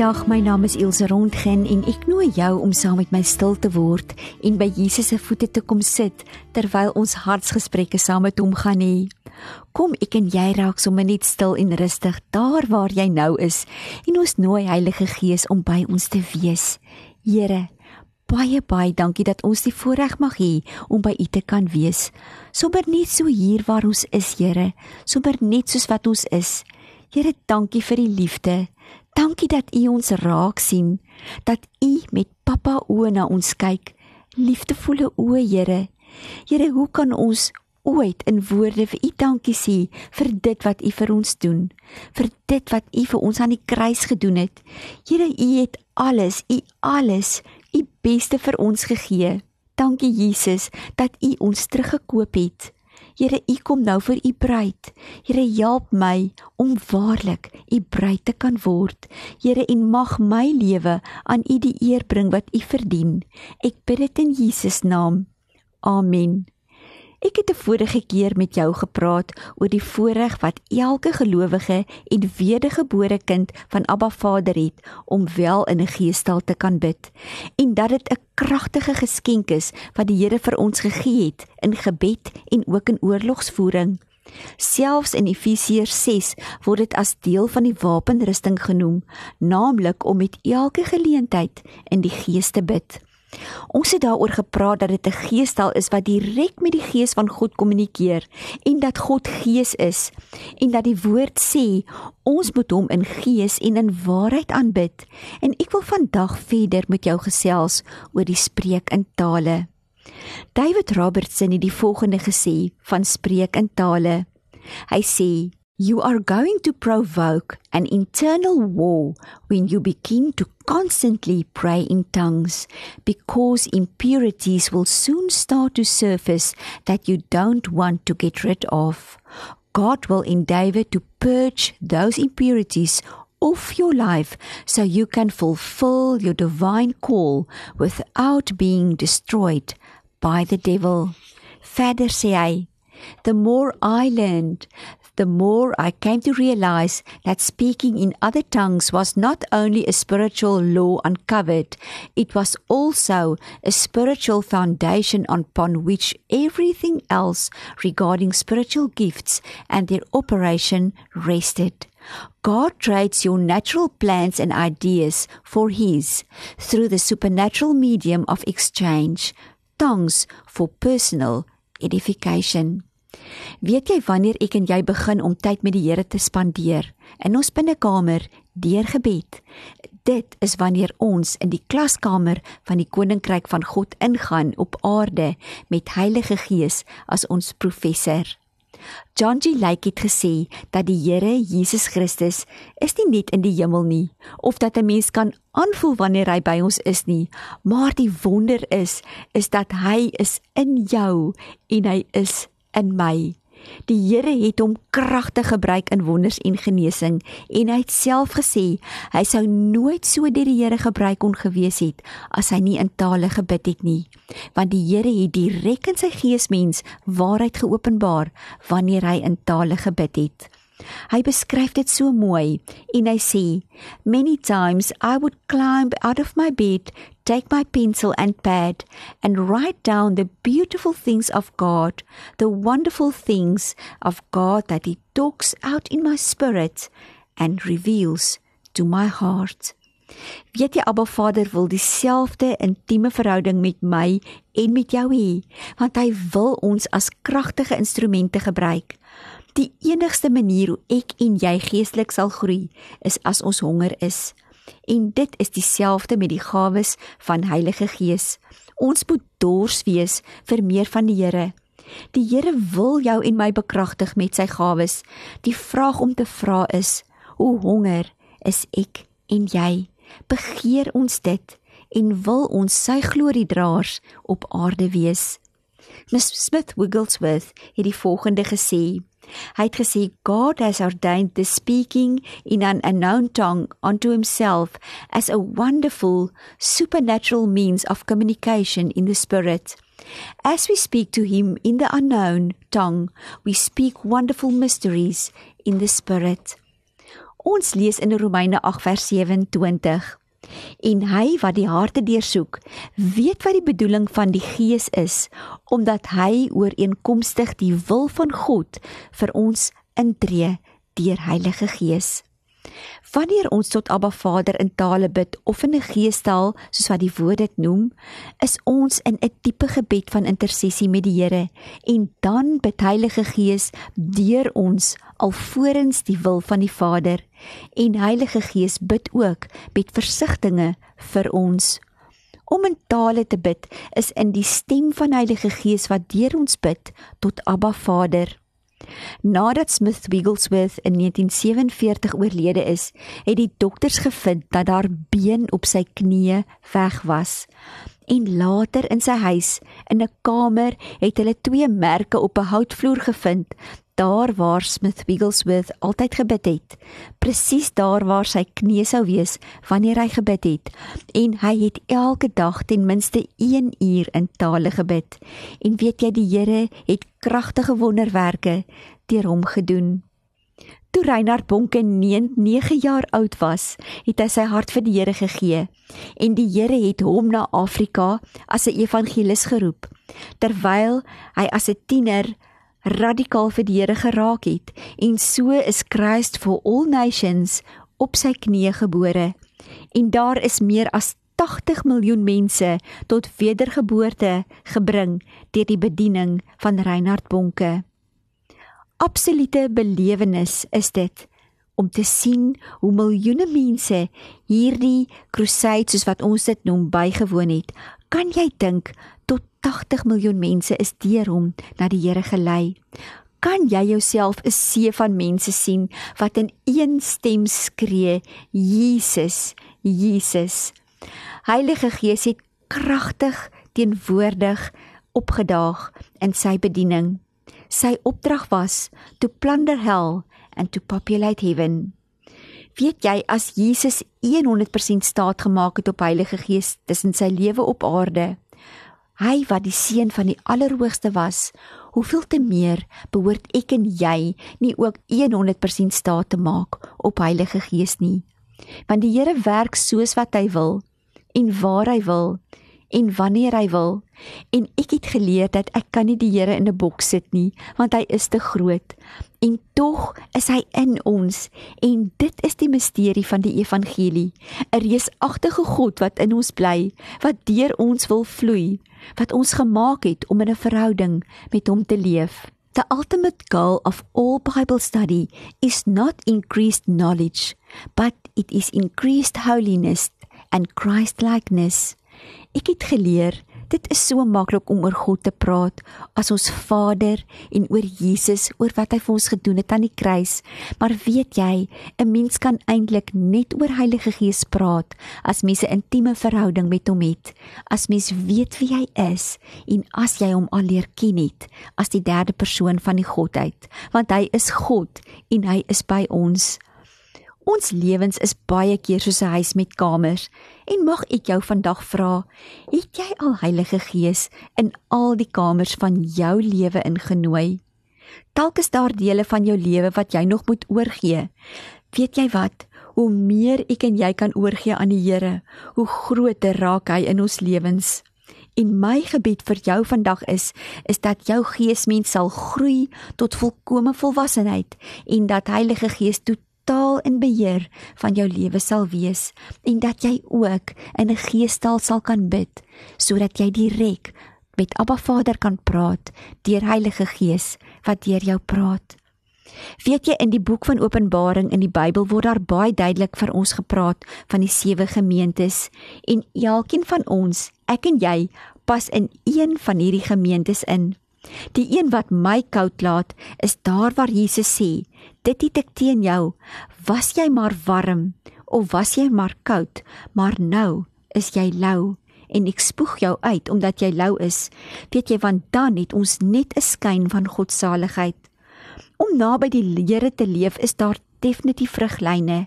Goeiedag, my naam is Ilse Rondgen en ek nooi jou om saam met my stil te word en by Jesus se voete te kom sit terwyl ons hartsgesprekke saam met hom gaan hê. Kom ek en jy raak sommer net stil en rustig daar waar jy nou is en ons nooi Heilige Gees om by ons te wees. Here, baie baie dankie dat ons die voorreg mag hê om by U te kan wees. Sommer net so hier waar ons is, Here, sommer net soos wat ons is. Here, dankie vir die liefde. Dankie dat U ons raak sien, dat U met pappa oë na ons kyk, liefdevolle oë, Here. Here, hoe kan ons ooit in woorde vir U dankie sê vir dit wat U vir ons doen, vir dit wat U vir ons aan die kruis gedoen het? Here, U het alles, U alles, U beste vir ons gegee. Dankie Jesus dat U ons teruggekoop het. Here, U kom nou vir U bruid. Here, help my om waarlik U bruid te kan word. Here, en mag my lewe aan U die eer bring wat U verdien. Ek bid dit in Jesus naam. Amen. Ek het 'n vorige keer met jou gepraat oor die voorreg wat elke gelowige en wedergebore kind van Abba Vader het om wel in 'n geestel te kan bid en dat dit 'n kragtige geskenk is wat die Here vir ons gegee het in gebed en ook in oorlogsvoering. Selfs in Efesiërs 6 word dit as deel van die wapenrusting genoem, naamlik om met elke geleentheid in die Gees te bid. Ons het daaroor gepraat dat dit 'n geestel is wat direk met die gees van God kommunikeer en dat God gees is en dat die woord sê ons moet hom in gees en in waarheid aanbid. En ek wil vandag verder met jou gesels oor die spreek in tale. David Robertson het die volgende gesê van spreek in tale. Hy sê You are going to provoke an internal war when you begin to constantly pray in tongues, because impurities will soon start to surface that you don't want to get rid of. God will endeavor to purge those impurities off your life so you can fulfill your divine call without being destroyed by the devil. Verder sê hy, the more I learned, the more I came to realize that speaking in other tongues was not only a spiritual law uncovered, it was also a spiritual foundation upon which everything else regarding spiritual gifts and their operation rested. God trades your natural plans and ideas for His through the supernatural medium of exchange, tongues for personal edification. Weet jy wanneer ek en jy begin om tyd met die Here te spandeer in ons binnekamer deur gebed? Dit is wanneer ons in die klaskamer van die koninkryk van God ingaan op aarde met Heilige Gees as ons professor. John G. Lake het gesê dat die Here Jesus Christus is nie net in die hemel nie of dat 'n mens kan aanvoel wanneer hy by ons is nie, maar die wonder is is dat hy is in jou en hy is in my. Die Here het hom kragtig gebruik in wonders en genesing en hy het self gesê hy sou nooit so deur die Here gebruik kon gewees het as hy nie in tale gebid het nie want die Here het direk in sy geesmens waarheid geopenbaar wanneer hy in tale gebid het. Hy beskryf dit so mooi en hy sê many times I would climb out of my bed take my pencil and pad and write down the beautiful things of God the wonderful things of God that he talks out in my spirit and reveals to my heart. Weet jy Abba Vader wil dieselfde intieme verhouding met my en met jou hê want hy wil ons as kragtige instrumente gebruik Die enigste manier hoe ek en jy geestelik sal groei, is as ons honger is. En dit is dieselfde met die gawes van Heilige Gees. Ons moet dors wees vir meer van die Here. Die Here wil jou en my bekragtig met sy gawes. Die vraag om te vra is: Hoe honger is ek en jy? Begeer ons dit en wil ons sy gloriedraers op aarde wees? Miss Smith Wigglesworth het die volgende gesê: Hy het gesê God has ordained the speaking in an unknown tongue unto himself as a wonderful supernatural means of communication in the spirit. As we speak to him in the unknown tongue, we speak wonderful mysteries in the spirit. Ons lees in Romeine 8 vers 27. En hy wat die harte deursoek, weet wat die bedoeling van die Gees is, omdat hy ooreenkomstig die wil van God vir ons intree deur Heilige Gees. Wanneer ons tot Abba Vader in tale bid of in 'n geestaal soos wat die woord dit noem, is ons in 'n diepe gebed van intersessie met die Here en dan bid Heilige Gees deur ons alvorens die wil van die Vader en Heilige Gees bid ook met versigtings vir ons. Om in tale te bid is in die stem van Heilige Gees wat deur ons bid tot Abba Vader. Nadat Smith Wigglesworth in 1947 oorlede is, het die dokters gevind dat daar been op sy knie weg was. En later in sy huis, in 'n kamer, het hulle twee merke op 'n houtvloer gevind daar waar Smith Wigglesworth altyd gebid het, presies daar waar sy knie sou wees wanneer hy gebid het, en hy het elke dag ten minste 1 uur in tale gebid. En weet jy die Here het kragtige wonderwerke deur hom gedoen. Toe Reinhard Bonke 9 jaar oud was, het hy sy hart vir die Here gegee en die Here het hom na Afrika as 'n evangelis geroep. Terwyl hy as 'n tiener radikaal vir die Here geraak het en so is Christ for all nations op sy knieë gebore en daar is meer as 80 miljoen mense tot wedergeboorte gebring deur die bediening van Reinhard Bonke. Absolute belewenis is dit om te sien hoe miljoene mense hierdie crusade soos wat ons dit noem bygewoon het. Kan jy dink tot 80 miljoen mense is deur hom na die Here gelei. Kan jy jouself 'n see van mense sien wat in een stem skree: Jesus, Jesus. Heilige Gees het kragtig teenwoordig opgedaag in sy bediening. Sy opdrag was to plunder hell and to populate heaven. Weet jy as Jesus 100% staat gemaak het op Heilige Gees tussen sy lewe op aarde, Hy wat die seun van die Allerhoogste was, hoeveel te meer behoort ek en jy nie ook 100% staat te maak op Heilige Gees nie. Want die Here werk soos wat hy wil en waar hy wil en wanneer hy wil. En ek het geleer dat ek kan nie die Here in 'n boks sit nie, want hy is te groot. En tog is hy in ons en dit is die misterie van die evangelie. 'n Reusagtige God wat in ons bly, wat deur ons wil vloei wat ons gemaak het om in 'n verhouding met hom te leef. The ultimate goal of all Bible study is not increased knowledge, but it is increased holiness and Christ-likeness. Ek het geleer Dit is so maklik om oor God te praat as ons Vader en oor Jesus, oor wat hy vir ons gedoen het aan die kruis. Maar weet jy, 'n mens kan eintlik net oor Heilige Gees praat as mens 'n intieme verhouding met hom het, as mens weet wie hy is en as jy hom al leer ken het as die derde persoon van die Godheid, want hy is God en hy is by ons. Ons lewens is baie keer soos 'n huis met kamers. En mag ek jou vandag vra, het jy al Heilige Gees in al die kamers van jou lewe ingenooi? Dalk is daar dele van jou lewe wat jy nog moet oorgee. Weet jy wat? Hoe meer ek en jy kan oorgee aan die Here, hoe groter raak hy in ons lewens. En my gebed vir jou vandag is is dat jou geesmens sal groei tot volkomme volwassenheid en dat Heilige Gees toe totaal in beheer van jou lewe sal wees en dat jy ook in 'n geestaal sal kan bid sodat jy direk met Abba Vader kan praat deur Heilige Gees wat deur jou praat. Weet jy in die boek van Openbaring in die Bybel word daar baie duidelik vir ons gepraat van die sewe gemeentes en elkeen van ons, ek en jy, pas in een van hierdie gemeentes in. Die een wat my koud laat, is daar waar Jesus sê, dit het ek teen jou, was jy maar warm of was jy maar koud, maar nou is jy lou en ek spoeg jou uit omdat jy lou is. Weet jy want dan het ons net 'n skyn van God se saligheid. Om naby die Here te leef is daar definitief vruglyne.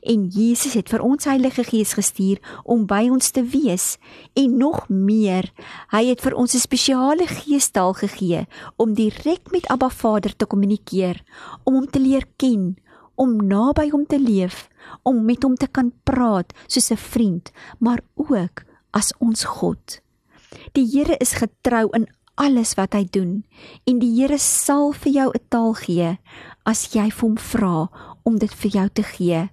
En Jesus het vir ons Heilige Gees gestuur om by ons te wees en nog meer, hy het vir ons 'n spesiale geestaal gegee om direk met Abba Vader te kommunikeer, om hom te leer ken, om naby hom te leef, om met hom te kan praat soos 'n vriend, maar ook as ons God. Die Here is getrou in alles wat hy doen en die Here sal vir jou 'n taal gee as jy hom vra om dit vir jou te gee.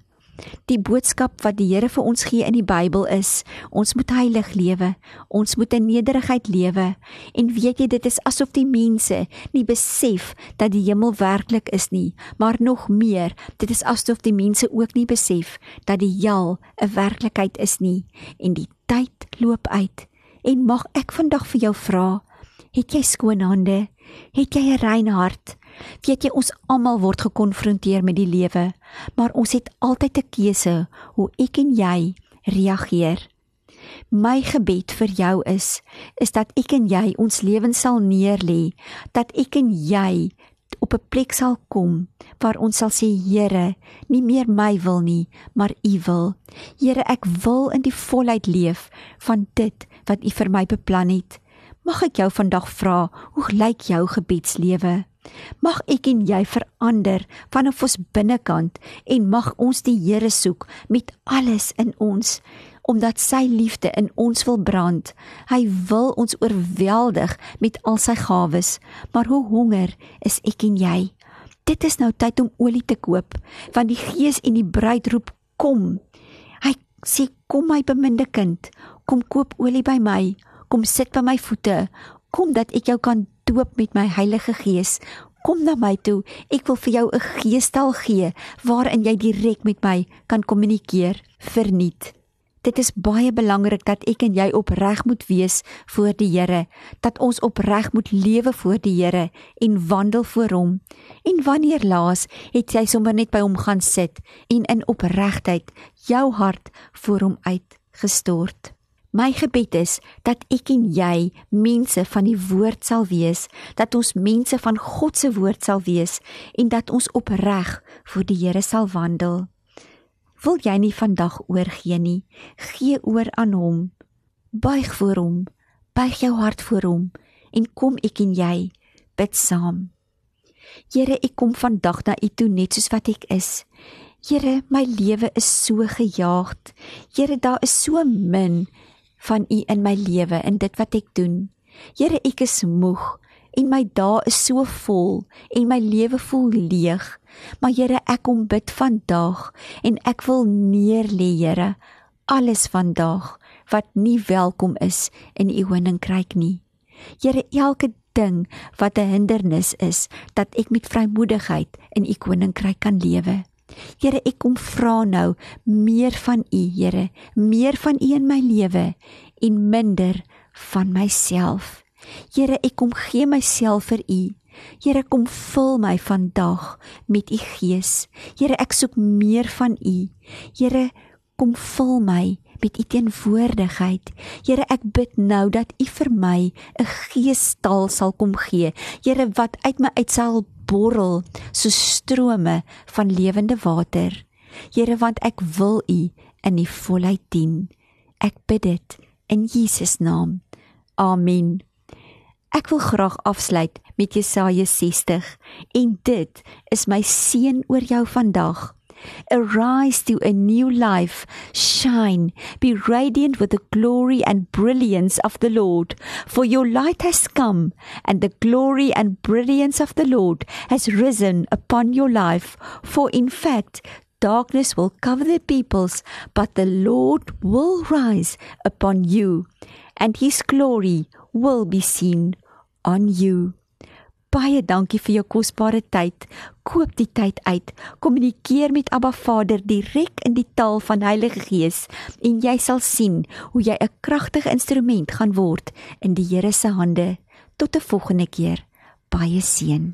Die boodskap wat die Here vir ons gee in die Bybel is: ons moet heilig lewe, ons moet in nederigheid lewe. En weet jy dit is asof die mense nie besef dat die hemel werklik is nie, maar nog meer, dit is asof die mense ook nie besef dat die hel 'n werklikheid is nie en die tyd loop uit. En mag ek vandag vir jou vra, het jy skoon hande? Het jy 'n rein hart? Weet jy ons almal word gekonfronteer met die lewe, maar ons het altyd 'n keuse hoe ek en jy reageer. My gebed vir jou is is dat ek en jy ons lewens sal neerlê, dat ek en jy op 'n plek sal kom waar ons sal sê Here, nie meer my wil nie, maar U wil. Here, ek wil in die volheid leef van dit wat U vir my beplan het. Mag ek jou vandag vra, hoe lyk jou gebedslewe? Mag ek en jy verander vanaf ons binnekant en mag ons die Here soek met alles in ons omdat sy liefde in ons wil brand. Hy wil ons oorweldig met al sy gawes, maar hoe honger is ek en jy? Dit is nou tyd om olie te koop, want die Gees en die bruid roep kom. Hy sê kom my beminde kind, kom koop olie by my, kom sit by my voete, kom dat ek jou kan doop met my Heilige Gees. Kom na my toe. Ek wil vir jou 'n geestel gee waarin jy direk met my kan kommunikeer verniet. Dit is baie belangrik dat ek en jy opreg moet wees voor die Here, dat ons opreg moet lewe voor die Here en wandel voor hom. En wanneer laas het jy sommer net by hom gaan sit en in opregtheid jou hart voor hom uitgestort? My gebed is dat ek en jy mense van die woord sal wees, dat ons mense van God se woord sal wees en dat ons opreg voor die Here sal wandel. Wil jy nie vandag oorgee nie? Gee oor aan hom. Buig voor hom. Buig jou hart voor hom en kom ek en jy bid saam. Here, ek kom vandag na U toe net soos wat ek is. Here, my lewe is so gejaagd. Here, daar is so min van U in my lewe en dit wat ek doen. Here, ek is moeg en my dae is so vol en my lewe voel leeg. Maar Here, ek kom bid vandag en ek wil neer lê, Here, alles vandag wat nie welkom is in U koninkryk nie. Here, elke ding wat 'n hindernis is dat ek met vrymoedigheid in U koninkryk kan lewe. Here, ek kom vra nou meer van U, Here, meer van U in my lewe en minder van myself. Here, ek kom gee myself vir U. Here, kom vul my vandag met U Gees. Here, ek soek meer van U. Here, kom vul my met U teenwoordigheid. Here, ek bid nou dat U vir my 'n geestaal sal kom gee. Here, wat uit my uit sal borrel so strome van lewende water. Here, want ek wil U in die volheid dien. Ek bid dit in Jesus naam. Amen. Ek wil graag afsluit met Jesaja 60 en dit is my seën oor jou vandag. Arise to a new life. Shine. Be radiant with the glory and brilliance of the Lord. For your light has come, and the glory and brilliance of the Lord has risen upon your life. For in fact, darkness will cover the peoples, but the Lord will rise upon you, and his glory will be seen on you. Baie dankie vir jou kosbare tyd. Koop die tyd uit. Kommunikeer met Abba Vader direk in die taal van Heilige Gees en jy sal sien hoe jy 'n kragtige instrument gaan word in die Here se hande. Tot 'n volgende keer. Baie seën.